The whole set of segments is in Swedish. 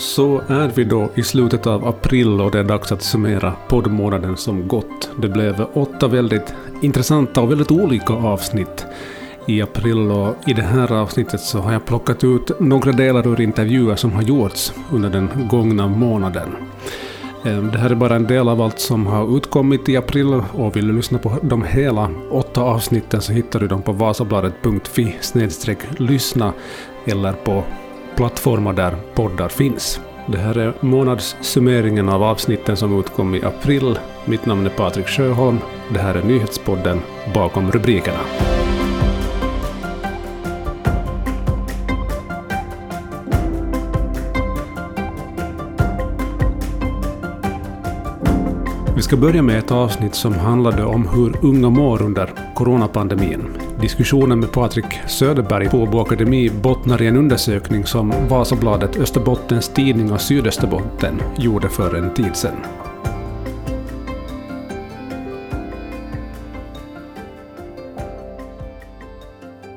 Så är vi då i slutet av april och det är dags att summera poddmånaden som gått. Det blev åtta väldigt intressanta och väldigt olika avsnitt i april och i det här avsnittet så har jag plockat ut några delar ur intervjuer som har gjorts under den gångna månaden. Ehm, det här är bara en del av allt som har utkommit i april och vill du lyssna på de hela åtta avsnitten så hittar du dem på vasabladet.fi lyssna eller på plattformar där poddar finns. Det här är månadssummeringen av avsnitten som utkom i april. Mitt namn är Patrik Sjöholm. Det här är nyhetspodden Bakom rubrikerna. Vi ska börja med ett avsnitt som handlade om hur unga mår under coronapandemin. Diskussionen med Patrik Söderberg på Åbo Akademi bottnar i en undersökning som Vasabladet Österbottens Tidning och Sydösterbotten gjorde för en tid sedan.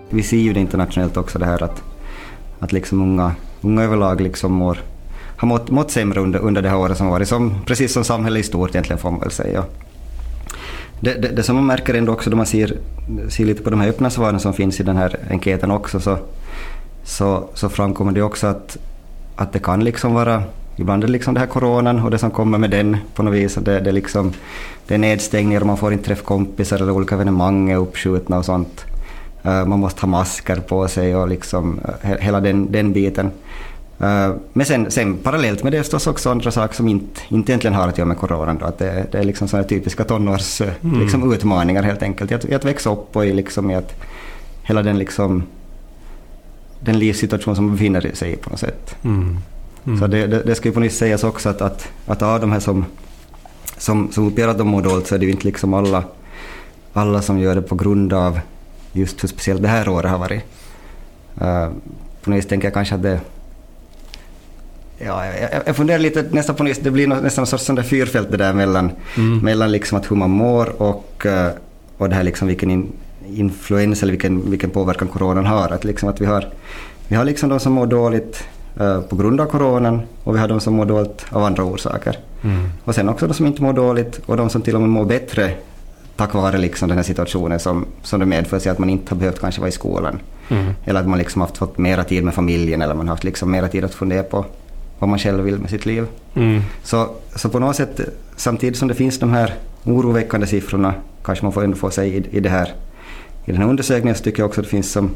Vi ser ju det internationellt också det här att, att liksom unga, unga överlag liksom mår har mått, mått sämre under, under det här året som varit, som, precis som samhället i stort egentligen får man väl säga. Det, det, det, som man märker ändå också då man ser, ser lite på de här öppna svaren som finns i den här enkäten också så, så, så framkommer det också att, att det kan liksom vara Ibland är det liksom det här coronan och det som kommer med den på något vis. Det, det, är liksom, det är nedstängningar och man får inte träffa kompisar eller olika evenemang är uppskjutna och sånt. Eh, man måste ha masker på sig och liksom eh, hela den, den biten. Uh, men sen, sen parallellt med det är förstås också andra saker som inte, inte egentligen har att göra med coronan. Då, att det, det är liksom sådana typiska tonårsutmaningar mm. liksom, helt enkelt. I att, i att växa upp och i, liksom, i att hela den, liksom, den livssituation som man befinner sig i på något sätt. Mm. Mm. Så det, det, det, ska ju på nyss sägas också att, att, att av de här som, som, som uppger att de mår dåligt så är det ju inte liksom alla, alla som gör det på grund av just hur speciellt det här året har varit. Uh, på något vis tänker jag kanske att det Ja, jag, jag funderar lite nästan på det blir nästan en sorts sån fyrfält det där mellan, mm. mellan liksom att hur man mår och, eh, och det här liksom vilken in, influens eller vilken, vilken påverkan coronan har. Att, liksom att vi har, vi har liksom de som mår dåligt uh, på grund av coronan och vi har de som mår dåligt av andra orsaker. Mm. Och sen också de som inte mår dåligt och de som till och med mår bättre tack vare liksom den här situationen som, som det medför sig att man inte har behövt kanske vara i skolan. Mm. Eller att man liksom haft fått mera tid med familjen eller man har haft liksom mera tid att fundera på vad man själv vill med sitt liv. Mm. Så, så på något sätt, samtidigt som det finns de här oroväckande siffrorna, kanske man får ändå få sig i, i, det här, i den här undersökningen, så tycker jag också att det finns som,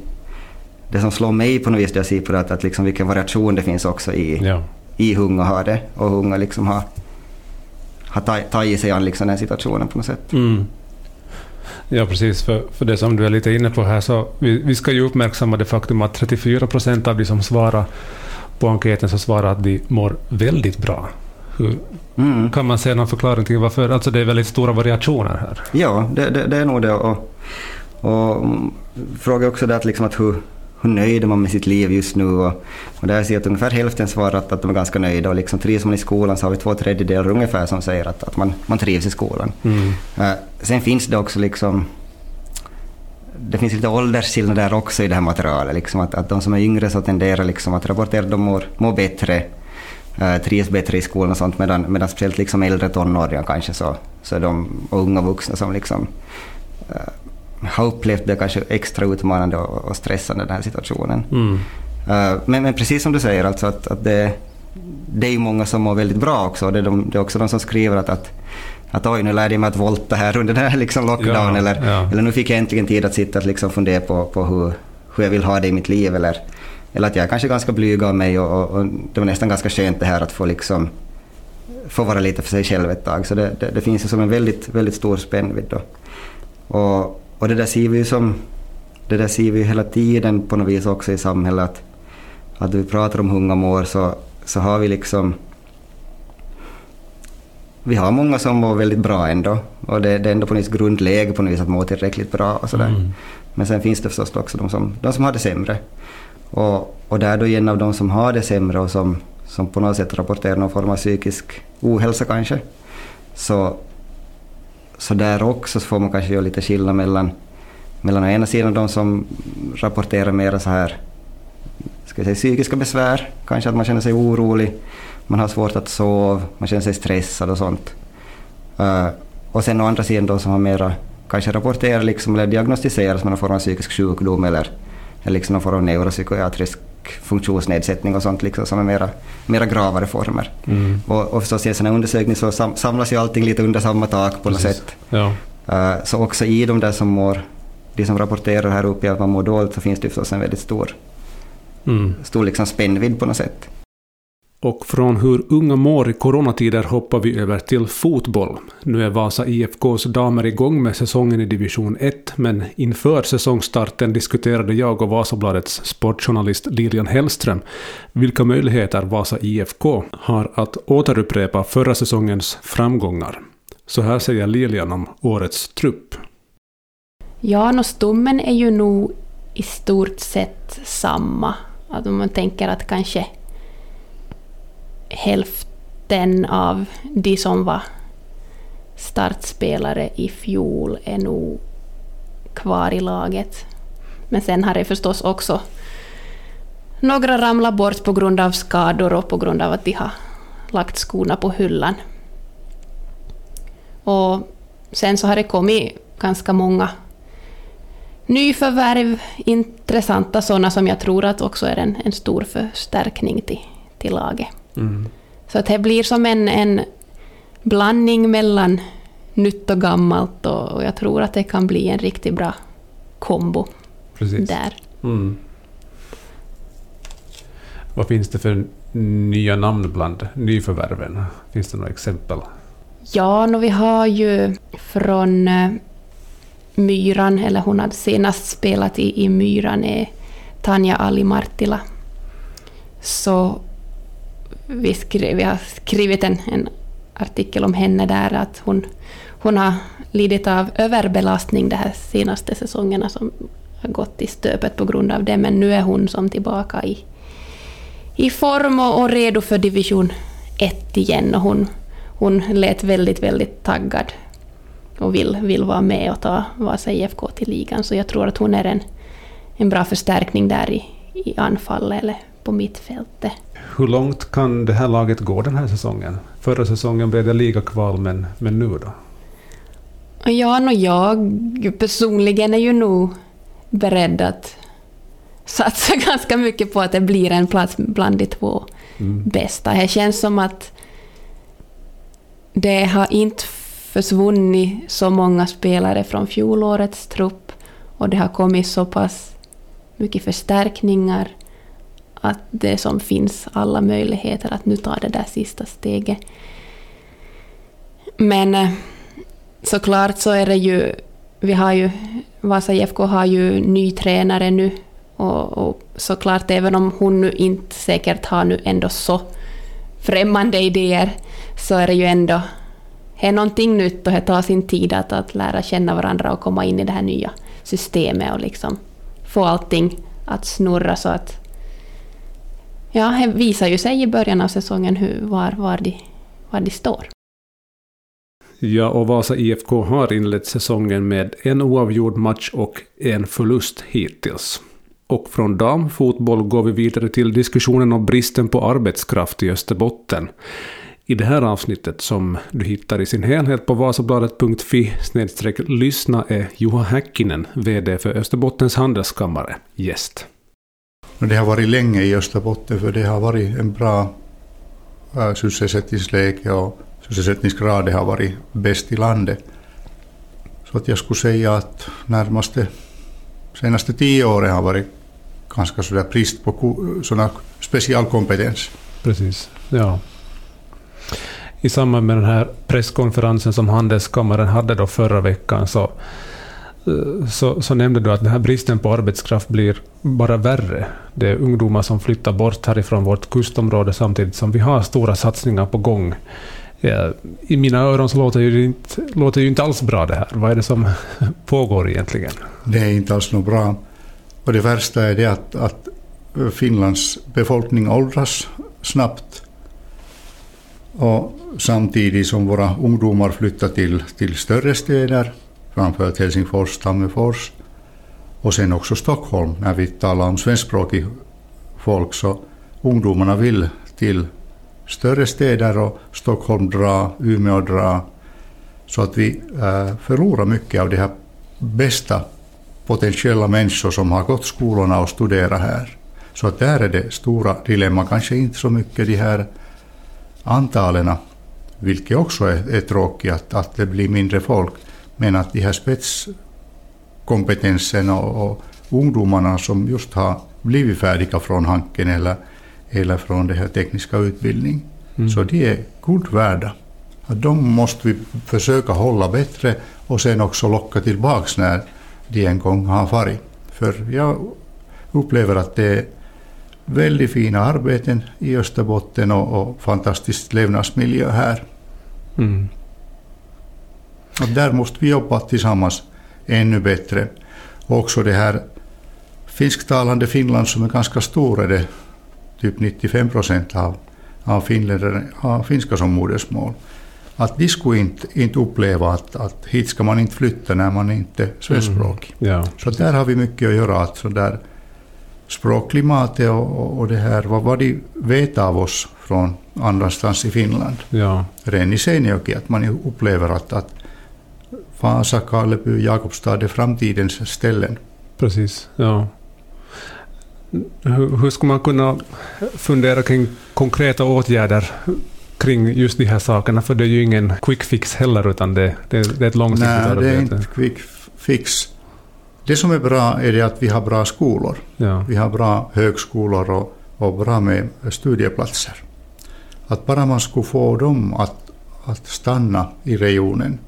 det som slår mig på något vis, det jag ser på det, att, att liksom vilken variation det finns också i, ja. i hur unga har det och hur unga liksom har, har tagit sig an liksom den situationen på något sätt. Mm. Ja, precis. För, för det som du är lite inne på här, så vi, vi ska ju uppmärksamma det faktum att 34 procent av de som svarar på enkäten så svarar att de mår väldigt bra. Hur, mm. Kan man säga någon förklaring till varför? Alltså det är väldigt stora variationer här. Ja, det, det, det är nog det. Och, och fråga också det att, liksom att hur, hur nöjd är man med sitt liv just nu? Och, och där ser jag att ungefär hälften svarar att, att de är ganska nöjda och liksom trivs man i skolan så har vi två tredjedelar ungefär som säger att, att man, man trivs i skolan. Mm. Uh, sen finns det också liksom det finns lite åldersskillnader också i det här materialet. Liksom att, att de som är yngre så tenderar liksom att rapportera att de mår, mår bättre, äh, trivs bättre i skolan och sånt, medan, medan speciellt liksom äldre tonåringar kanske så, så är de unga vuxna som liksom äh, har upplevt det kanske extra utmanande och, och stressande den här situationen. Mm. Äh, men, men precis som du säger, alltså att, att det, det är ju många som mår väldigt bra också. Det är, de, det är också de som skriver att, att att oj, nu lärde jag mig att volta här under den här liksom lockdown. Ja, eller, ja. eller nu fick jag äntligen tid att sitta och liksom fundera på, på hur, hur jag vill ha det i mitt liv. Eller, eller att jag är kanske ganska blyg av mig och, och, och, det var nästan ganska skönt det här att få, liksom, få vara lite för sig själv ett tag. Så det, det, det finns ju som en väldigt, väldigt stor spännvidd. Då. Och, och det där ser vi ju som det där ser vi hela tiden på något vis också i samhället. Att, att vi pratar om unga mår så, så har vi liksom vi har många som mår väldigt bra ändå. Och det, det är ändå på något vis grundläge på något vis att må tillräckligt bra och sådär. Mm. Men sen finns det förstås också de som, de som har det sämre. Och, och där då en av de som har det sämre och som, som på något sätt rapporterar någon form av psykisk ohälsa kanske. Så, så där också så får man kanske göra lite skillnad mellan, mellan å ena sidan de som rapporterar mer så här ska jag säga, psykiska besvär. Kanske att man känner sig orolig, man har svårt att sova, man känner sig stressad och sånt. Uh, och sen å andra sidan då som har mera kanske rapporterar liksom, eller diagnostiseras med någon form av psykisk sjukdom eller, eller liksom någon form av neuropsykiatrisk funktionsnedsättning och sånt liksom, som är mera, mera gravare former. Mm. Och, och förstås i en sån här undersökning så sam, samlas ju allting lite under samma tak på något Precis. sätt. Ja. Uh, så också i de där som mår, de som rapporterar här uppe att man mår dåligt så finns det förstås en väldigt stor, mm. stor liksom spännvidd på något sätt. Och från hur unga mår i coronatider hoppar vi över till fotboll. Nu är Vasa IFKs damer igång med säsongen i division 1, men inför säsongstarten diskuterade jag och Vasabladets sportjournalist Lilian Hellström vilka möjligheter Vasa IFK har att återupprepa förra säsongens framgångar. Så här säger Lilian om årets trupp. Ja, och stommen är ju nog i stort sett samma. Att om man tänker att kanske hälften av de som var startspelare i fjol är nog kvar i laget. Men sen har det förstås också några ramlat bort på grund av skador och på grund av att de har lagt skorna på hyllan. Och sen så har det kommit ganska många nyförvärv, intressanta sådana som jag tror att också är en, en stor förstärkning till, till laget. Mm. Så att det blir som en, en blandning mellan nytt och gammalt och, och, jag tror att det kan bli en riktigt bra kombo Precis. där. Mm. Vad finns det för nya namn bland nyförvärven? Finns det några exempel? Ja, no, vi har ju från uh, Myran, eller hon hade senast spelat i, i Myran, är Tanja Ali Martila. Så vi, skri, vi har skrivit en, en artikel om henne där, att hon, hon har lidit av överbelastning de här senaste säsongerna som har gått i stöpet på grund av det, men nu är hon som tillbaka i, i form och, och redo för division 1 igen. Och hon, hon lät väldigt, väldigt taggad och vill, vill vara med och ta Vasa IFK till ligan, så jag tror att hon är en, en bra förstärkning där i, i anfallet eller på mittfältet. Hur långt kan det här laget gå den här säsongen? Förra säsongen blev det ligakval, men, men nu då? Ja, no, jag personligen är ju nog beredd att satsa ganska mycket på att det blir en plats bland de två mm. bästa. Det känns som att det har inte försvunnit så många spelare från fjolårets trupp och det har kommit så pass mycket förstärkningar att det som finns alla möjligheter att nu ta det där sista steget. Men eh, såklart så är det ju, vi har ju, Vasa IFK har ju ny tränare nu och, och såklart även om hon nu inte säkert har nu ändå så främmande idéer så är det ju ändå det är någonting nytt och det tar sin tid att, att lära känna varandra och komma in i det här nya systemet och liksom få allting att snurra så att Ja, det visar ju sig i början av säsongen hur, var, var, de, var de står. Ja, och Vasa IFK har inlett säsongen med en oavgjord match och en förlust hittills. Och från damfotboll går vi vidare till diskussionen om bristen på arbetskraft i Österbotten. I det här avsnittet som du hittar i sin helhet på vasabladet.fi lyssna är Juha Häkkinen, VD för Österbottens handelskammare, gäst. Det har varit länge i Österbotten för det har varit en bra äh, sysselsättningsläge och sysselsättningsgraden har varit bäst i landet. Så att jag skulle säga att närmaste senaste tio åren har varit ganska sådär brist på sådana specialkompetens. Precis, ja. I samband med den här presskonferensen som Handelskammaren hade då förra veckan så Eh, så, så nämnde du att den här bristen på arbetskraft blir bara värre. Det är ungdomar som flyttar bort härifrån vårt kustområde samtidigt som vi har stora satsningar på gång. Eh, I mina öron så låter det inte, låter ju inte alls bra det här. Vad är det som pågår egentligen? Det är inte alls något bra. Och det värsta är det att, att Finlands befolkning åldras snabbt. Och samtidigt som våra ungdomar flyttar till, till större städer framför allt Helsingfors, Tammerfors och sen också Stockholm när vi talar om svenskspråkig folk så ungdomarna vill till större städer och Stockholm dra, Umeå dra. Så att vi äh, förlorar mycket av de här bästa potentiella människor som har gått skolorna och studerat här. Så att där är det stora dilemma, kanske inte så mycket de här antalen, vilket också är, är tråkigt att, att det blir mindre folk, men att de här spetskompetensen och, och ungdomarna som just har blivit färdiga från Hanken eller, eller från den här tekniska utbildningen, mm. så de är guld värda. Att de måste vi försöka hålla bättre och sen också locka tillbaks när de en gång har farit. För jag upplever att det är väldigt fina arbeten i Österbotten och, och fantastisk levnadsmiljö här. Mm. Och där måste vi jobba tillsammans ännu bättre. Också det här finsktalande Finland som är ganska stor, är det typ 95 procent av, av finländare har finska som modersmål att de skulle inte, inte uppleva att, att hit ska man inte flytta när man inte är svenskspråkig. Mm. Ja. Så där har vi mycket att göra. Att så där språkklimatet och, och det här, vad, vad de vet av oss från annanstans i Finland. Ja. Redan i Seinäjoki, att man upplever att, att Vasa, Karleby, Jakobstad är framtidens ställen. Precis, ja. Hur, hur ska man kunna fundera kring konkreta åtgärder kring just de här sakerna, för det är ju ingen quick fix heller, utan det, det, det är ett långsiktigt arbete. Nej, det är inte quick fix. Det som är bra är det att vi har bra skolor. Ja. Vi har bra högskolor och, och bra med studieplatser. Att bara man skulle få dem att, att stanna i regionen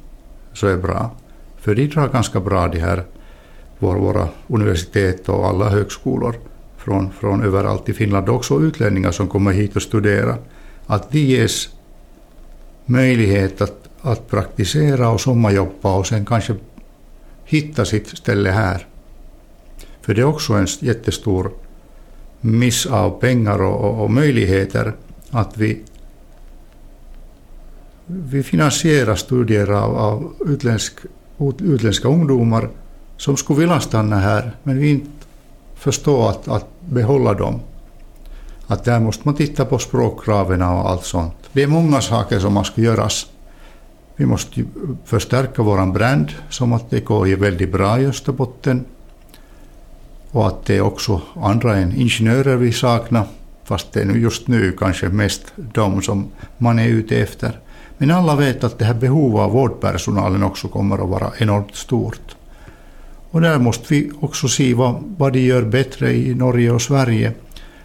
så är bra. För de drar ganska bra de här våra universitet och alla högskolor från, från överallt i Finland. Också utlänningar som kommer hit och studerar att de ges möjlighet att, att praktisera och sommarjobba och sen kanske hitta sitt ställe här. För det är också en jättestor miss av pengar och, och, och möjligheter att vi, vi finansierar studier av, av utländsk, utländska ungdomar som skulle vilja stanna här men vi inte förstår att, att behålla dem att där måste man titta på språkkraven och allt sånt. Det är många saker som måste göras. Vi måste förstärka vår brand, som att det går väldigt bra i Österbotten. Och att det är också andra än ingenjörer vi saknar, fast det är just nu kanske mest de som man är ute efter. Men alla vet att det här behovet av vårdpersonalen också kommer att vara enormt stort. Och där måste vi också se vad, vad de gör bättre i Norge och Sverige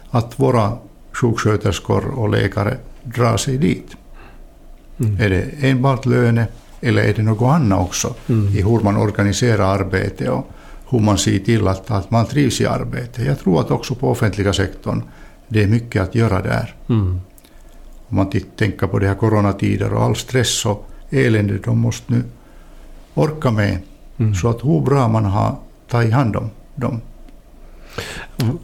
att våra sjuksköterskor och läkare drar sig dit. Mm. Är det enbart löne eller är det något annat också mm. i hur man organiserar arbete och hur man ser till att, att man trivs i arbetet. Jag tror att också på offentliga sektorn det är mycket att göra där. Mm. Om man tänker på det här coronatider och all stress och elände de måste nu orka med. Mm. Så att hur bra man har tagit hand om dem.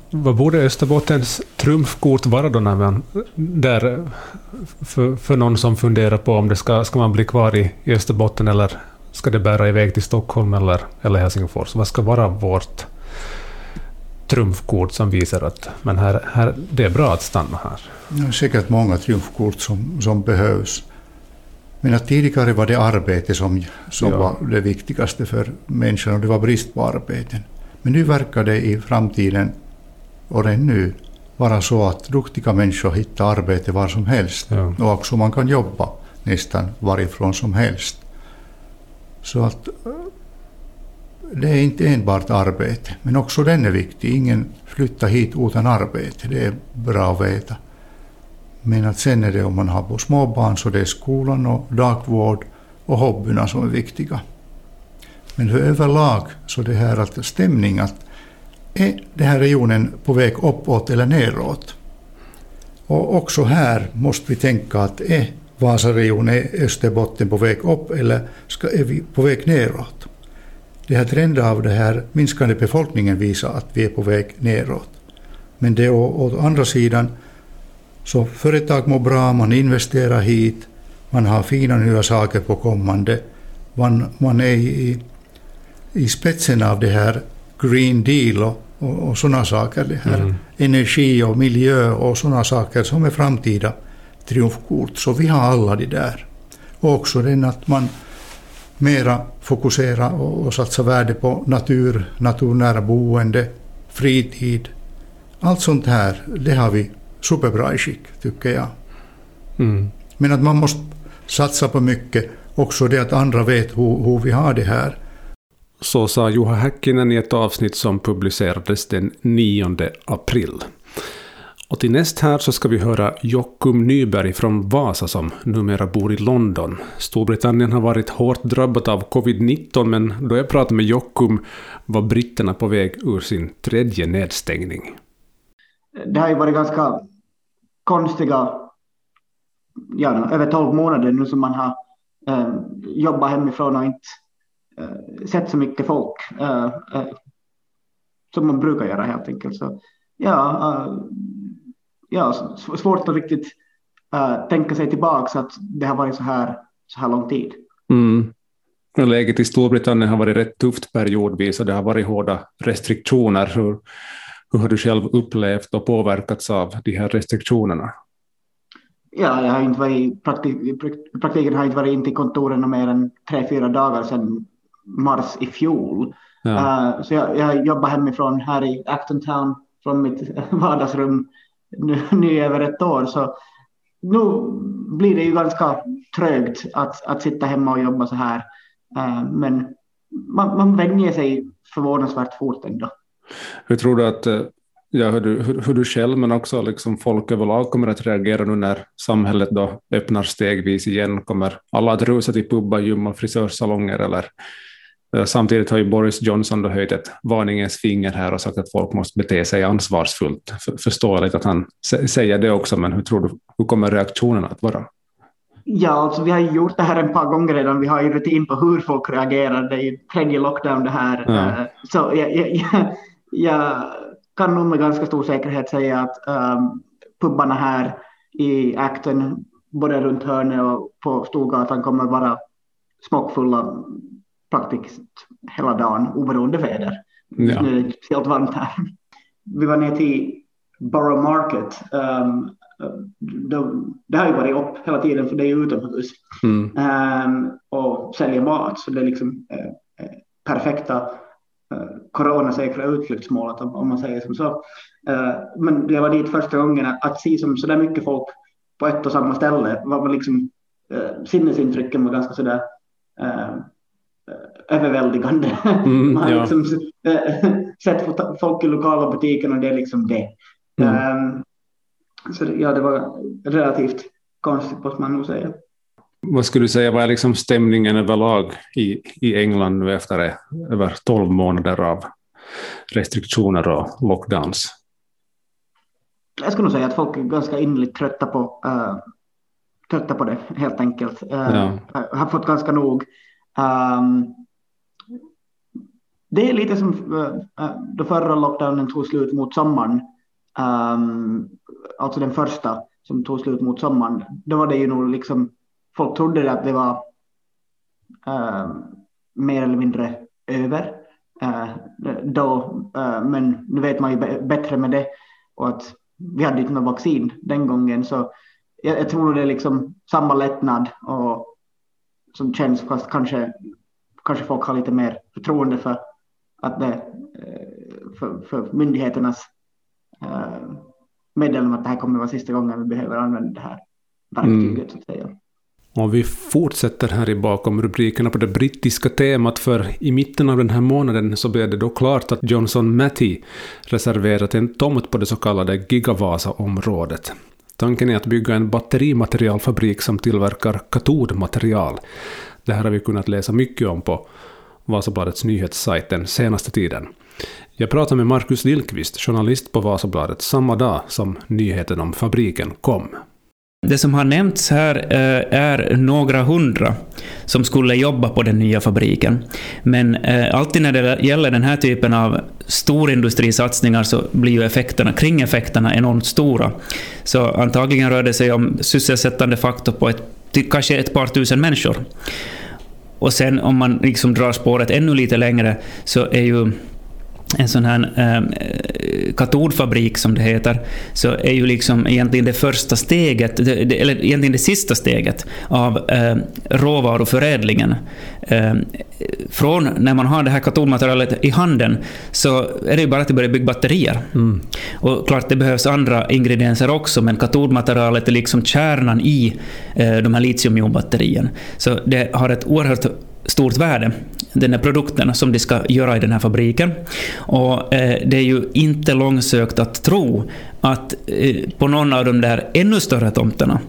Vad borde Österbottens trumfkort vara då när man, där, för, för någon som funderar på om det ska, ska man bli kvar i, i Österbotten eller ska det bära iväg till Stockholm eller, eller Helsingfors? Vad ska vara vårt trumfkort som visar att men här, här, det är bra att stanna här? Det är säkert många trumfkort som, som behövs. Men att tidigare var det arbete som, som ja. var det viktigaste för människan och det var brist på arbeten. Men nu verkar det i framtiden och redan nu vara så att duktiga människor hittar arbete var som helst. Ja. Och också man kan jobba nästan varifrån som helst. Så att det är inte enbart arbete, men också den är viktig. Ingen flyttar hit utan arbete, det är bra att veta. Men att sen är det om man har småbarn så det är skolan och dagvård och hobbyerna som är viktiga. Men för överlag så det här att stämning att är den här regionen på väg uppåt eller neråt? Och också här måste vi tänka att är Vasaregionen, Österbotten på väg upp eller ska, är vi på väg neråt? Det här trenden av den här minskande befolkningen visar att vi är på väg neråt. Men det å, å andra sidan så företag mår bra, man investerar hit, man har fina nya saker på kommande, man, man är i i spetsen av det här Green Deal och, och, och sådana saker. Det här. Mm. Energi och miljö och sådana saker som är framtida triumfkort. Så vi har alla de där. Och också den att man mera fokuserar och, och satsar värde på natur, naturnära boende, fritid. Allt sånt här, det har vi superbra i skick, tycker jag. Mm. Men att man måste satsa på mycket, också det att andra vet hur, hur vi har det här. Så sa Juha Häkkinen i ett avsnitt som publicerades den 9 april. Och till näst här så ska vi höra Jockum Nyberg från Vasa som numera bor i London. Storbritannien har varit hårt drabbat av covid-19 men då jag pratade med Jockum var britterna på väg ur sin tredje nedstängning. Det har ju varit ganska konstiga, ja, över 12 månader nu som man har eh, jobbat hemifrån och inte eh, sett så mycket folk eh, eh som man brukar göra helt enkelt. Så, ja, eh, ja, svårt att riktigt uh, tänka sig tillbaka att det har varit så här, så här lång tid. Mm. Läget i Storbritannien har varit rätt tufft periodvis och det har varit hårda restriktioner. Hur, hur har du själv upplevt och påverkats av de här restriktionerna? Ja, jag har inte varit, praktik, praktiken har inte varit in till kontoren mer än tre, fyra dagar sedan mars i fjol. Ja. Uh, så jag, jag jobbar hemifrån här i Acton Town från mitt vardagsrum nu, nu över ett år. Så nu blir det ju ganska trögt att, att sitta hemma och jobba så här. Eh, men man, man vänjer sig förvånansvärt fort ändå. Hur tror du att eh, ja, hur, du, hur, hur, du själv men också liksom folk överlag kommer att reagera nu när samhället då öppnar stegvis igen? Kommer alla att rusa till pubbar, gym och frisörsalonger eller samtidigt har ju Boris Johnson då höjt ett varningens finger här och sagt att folk måste bete sig ansvarsfullt. Förståeligt att han säger det också, men hur tror du, hur kommer reaktionerna att vara? Ja, alltså vi har gjort det här ett par gånger redan. Vi har ju rutin på hur folk reagerar. Det är ju tredje lockdown det här. Ja. Eh, så jag, jag, jag, jag, kan nog med ganska stor säkerhet säga att um, pubbarna här i Acton, både runt hörnet och på Storgatan, kommer vara smockfulla praktiskt hela dagen oberoende väder. Ja. Nu är det speciellt varmt här. Vi var ner till Borough Market. Um, de, det har ju varit upp hela tiden för det är utomhus mm. um, och säljer mat. Så det är liksom uh, perfekta uh, coronasäkra utflyktsmål om, om man säger som så. Uh, men jag var dit första gången att se som så där mycket folk på ett och samma ställe var liksom uh, sinnesintrycken var ganska sådär uh, överväldigande. Mm, Man har ja. liksom sett folk i lokala butiken och det är liksom det. Mm. Um, så ja, det var relativt konstigt måste man nog säga. Vad skulle du säga, vad är liksom stämningen överlag i, i England nu efter över 12 månader av restriktioner och lockdowns? Jag skulle nog säga att folk är ganska innerligt trötta på, uh, trötta på det helt enkelt. Uh, ja. Har fått ganska nog. Um, det är lite som uh, då förra lockdownen tog slut mot sommaren. Um, alltså den första som tog slut mot sommaren. Då var det ju nog liksom folk trodde att det var uh, mer eller mindre över. Uh, då, uh, men nu vet man ju bättre med det och att vi hade inte något vaccin den gången så jag, jag tror det är liksom samma lättnad och som känns fast kanske, kanske folk har lite mer förtroende för att det eh, för, för myndigheternas eh, meddelande att det här kommer att vara sista gången vi behöver använda det här verktyget. Mm. Så att säga. Mm. Och vi fortsätter här i bakom rubrikerna på det brittiska temat för i mitten av den här månaden så blev det då klart att Johnson Matty reserverat en tomt på det så kallade Gigavasa-området. Tanken är att bygga en batterimaterialfabrik som tillverkar katodmaterial. Det här har vi kunnat läsa mycket om på Vasabladets nyhetssajt den senaste tiden. Jag pratade med Markus Lillqvist, journalist på Vasabladet, samma dag som nyheten om fabriken kom. Det som har nämnts här eh, är några hundra som skulle jobba på den nya fabriken. Men eh, alltid när det gäller den här typen av storindustrisatsningar så blir ju effekterna, kringeffekterna enormt stora. Så antagligen rör det sig om sysselsättande faktor på ett, kanske ett par tusen människor. Och sen om man liksom drar spåret ännu lite längre så är ju en sån här eh, katodfabrik som det heter, så är ju liksom egentligen det första steget, det, eller egentligen det sista steget av eh, råvaruförädlingen. Eh, från när man har det här katodmaterialet i handen så är det ju bara att börja bygga batterier. Mm. Och klart, det behövs andra ingredienser också, men katodmaterialet är liksom kärnan i eh, de här litiumjonbatterierna. Så det har ett oerhört stort värde, den här produkten som de ska göra i den här fabriken. Och eh, det är ju inte långsökt att tro att eh, på någon av de där ännu större tomterna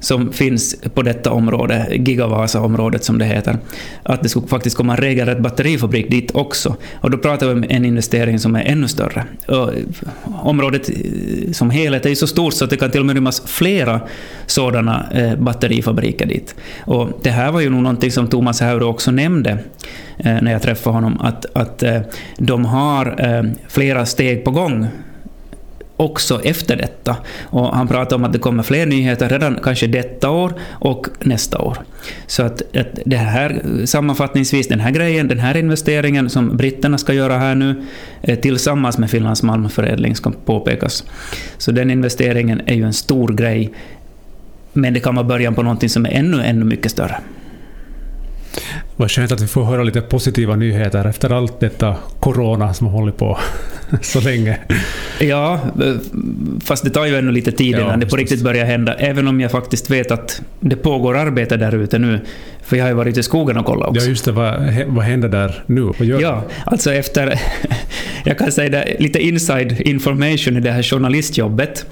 som finns på detta område, Gigavasa-området som det heter, att det skulle faktiskt komma en regelrätt batterifabrik dit också. Och då pratar vi om en investering som är ännu större. Och eh, området eh, som helhet är ju så stort så att det kan till och med rymmas flera sådana batterifabriker dit. Och det här var ju nog någonting som Thomas Hauro också nämnde när jag träffade honom, att, att de har flera steg på gång också efter detta. Och han pratar om att det kommer fler nyheter redan kanske detta år och nästa år. Så att, att det här, sammanfattningsvis, den här grejen, den här investeringen som britterna ska göra här nu, eh, tillsammans med Finlands malmförädling ska påpekas. Så den investeringen är ju en stor grej, men det kan vara början på någonting som är ännu, ännu mycket större. Vad skönt att vi får höra lite positiva nyheter efter allt detta corona som har hållit på så länge. Ja, fast det tar ju ännu lite tid innan ja, det på riktigt börjar hända. Även om jag faktiskt vet att det pågår arbete där ute nu. För jag har ju varit i skogen och kollat också. Ja, just det. Vad, vad händer där nu? Vad gör ja, alltså efter... jag kan säga det, lite inside information i det här journalistjobbet.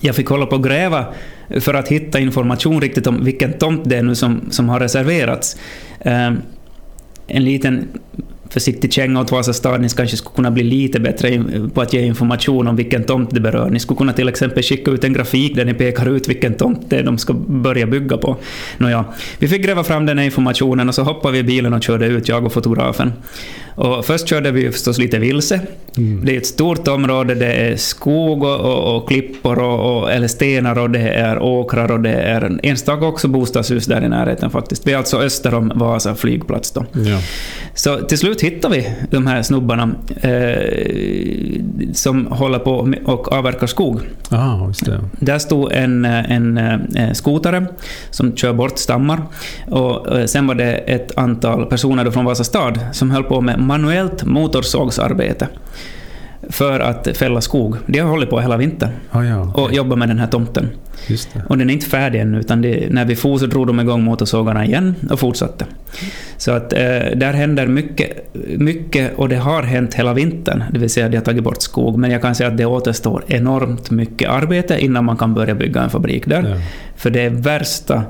Jag fick hålla på och gräva för att hitta information riktigt om vilken tomt det är nu som, som har reserverats. Um, en liten försiktig känga åt Vasastad. Ni kanske skulle kunna bli lite bättre på att ge information om vilken tomt det berör. Ni skulle kunna till exempel skicka ut en grafik där ni pekar ut vilken tomt det är de ska börja bygga på. Nåja, vi fick gräva fram den här informationen och så hoppade vi i bilen och körde ut, jag och fotografen. Och först körde vi förstås lite vilse. Mm. Det är ett stort område, det är skog och, och, och klippor och, och, eller stenar och det är åkrar och det är enstaka också bostadshus där i närheten faktiskt. Vi är alltså öster om Vasa flygplats då. Ja. Så till slut hittade vi de här snubbarna eh, som håller på och avverkar skog. Aha. Där stod en, en, en eh, skotare som kör bort stammar och eh, sen var det ett antal personer från Vasa stad som höll på med manuellt motorsågsarbete för att fälla skog. De har hållit på hela vintern ah, ja, okay. och jobbat med den här tomten. Och den är inte färdig ännu, utan det, när vi for så drog de igång motorsågarna igen och fortsatte. Så att eh, där händer mycket, mycket, och det har hänt hela vintern, det vill säga de har tagit bort skog, men jag kan säga att det återstår enormt mycket arbete innan man kan börja bygga en fabrik där. Ja. För det är värsta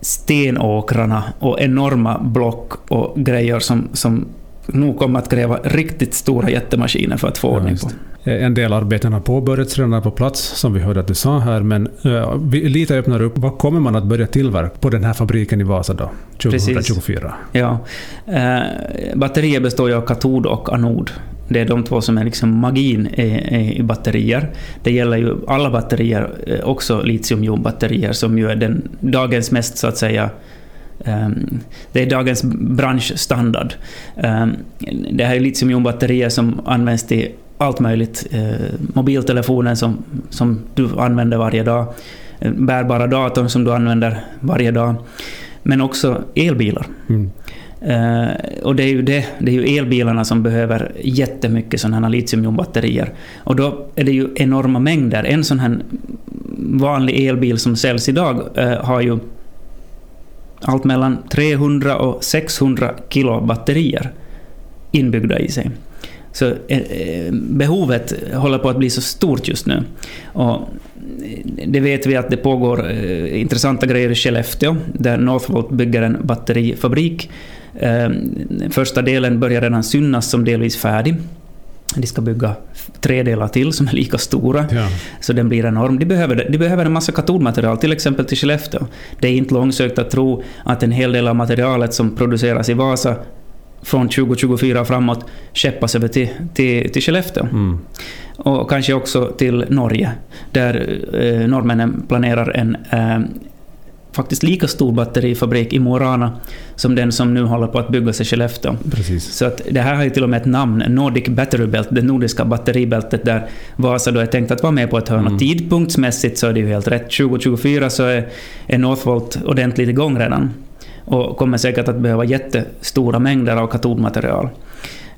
stenåkrarna och enorma block och grejer som, som nog kommer att kräva riktigt stora jättemaskiner för att få ordning på. En del arbeten har påbörjats redan på plats, som vi hörde att du sa här, men uh, lite öppnar upp. Vad kommer man att börja tillverka på den här fabriken i Vasa då, 2024? Precis. Ja. Uh, batterier består ju av katod och anod. Det är de två som är liksom magin i, batterier. Det gäller ju alla batterier, eh, också litiumjonbatterier, som ju är den, dagens mest så att säga Um, det är dagens branschstandard. Um, det här är litiumjonbatterier som används till allt möjligt. Uh, mobiltelefonen som, som du använder varje dag, uh, bärbara datorn som du använder varje dag, men också elbilar. Mm. Uh, och det är, ju det, det är ju elbilarna som behöver jättemycket sådana här litiumjonbatterier. Och då är det ju enorma mängder. En sån här vanlig elbil som säljs idag uh, har ju allt mellan 300 och 600 kilo batterier inbyggda i sig. Så eh, eh, behovet håller på att bli så stort just nu. Och eh, det vet vi att det pågår intressanta grejer i Skellefteå, där Northvolt bygger en batterifabrik. Första delen börjar redan synas som delvis färdig. De ska bygga tre delar till som är lika stora. Ja. Så den blir enorm. De behöver, de behöver en massa katodmaterial, till exempel till Skellefteå. Det är inte långsökt att tro att en hel del av materialet som produceras i Vasa från 2024 framåt skeppas över till, till, till Skellefteå. Mm. Och kanske också till Norge, där eh, norrmännen planerar en eh, faktiskt lika stor batterifabrik i Mo i Rana som den som nu håller på att byggas i Skellefteå. Precis. Så att det här har ju till och med ett namn, Nordic Battery Belt, det nordiska batteribältet där Vasa då är tänkt att vara med på ett hörn. Mm. Tidpunktsmässigt så är det ju helt rätt. 2024 så är, är Northvolt ordentligt igång redan och kommer säkert att behöva jättestora mängder av katodmaterial.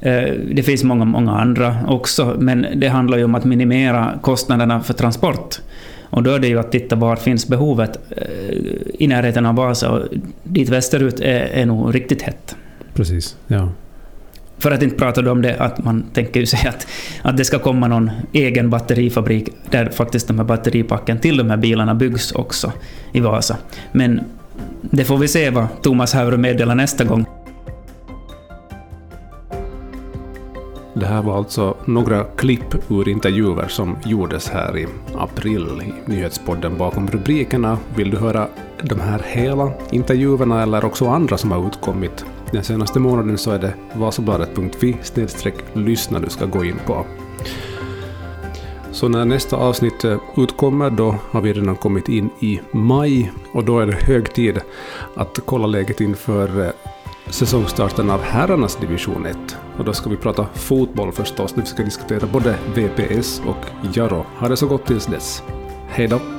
Eh, Det finns många, många andra också, men det handlar ju om att minimera kostnaderna för transport. Och då är det ju att titta var finns behovet eh, i närheten av Vasa och dit västerut är, är nog riktigt hett. Precis, ja. För att inte prata om det att man tänker ju sig att, att det ska komma någon egen batterifabrik där faktiskt de här batteripacken till de här bilarna byggs också i Vasa. Men det får vi se vad Thomas Hauru meddelar nästa gång. Här var alltså några klipp ur intervjuer som gjordes här i april i nyhetspodden bakom rubrikerna. Vill du höra de här hela intervjuerna eller också andra som har utkommit den senaste månaden så är det vasabladet.fi lyssna du ska gå in på. Så när nästa avsnitt eh, utkommer då har vi redan kommit in i maj och då är det hög tid att kolla läget inför eh, säsongstarten av herrarnas division 1. Och då ska vi prata fotboll förstås, när vi ska diskutera både VPS och Jaro. Ha det så gott tills dess. Hej då!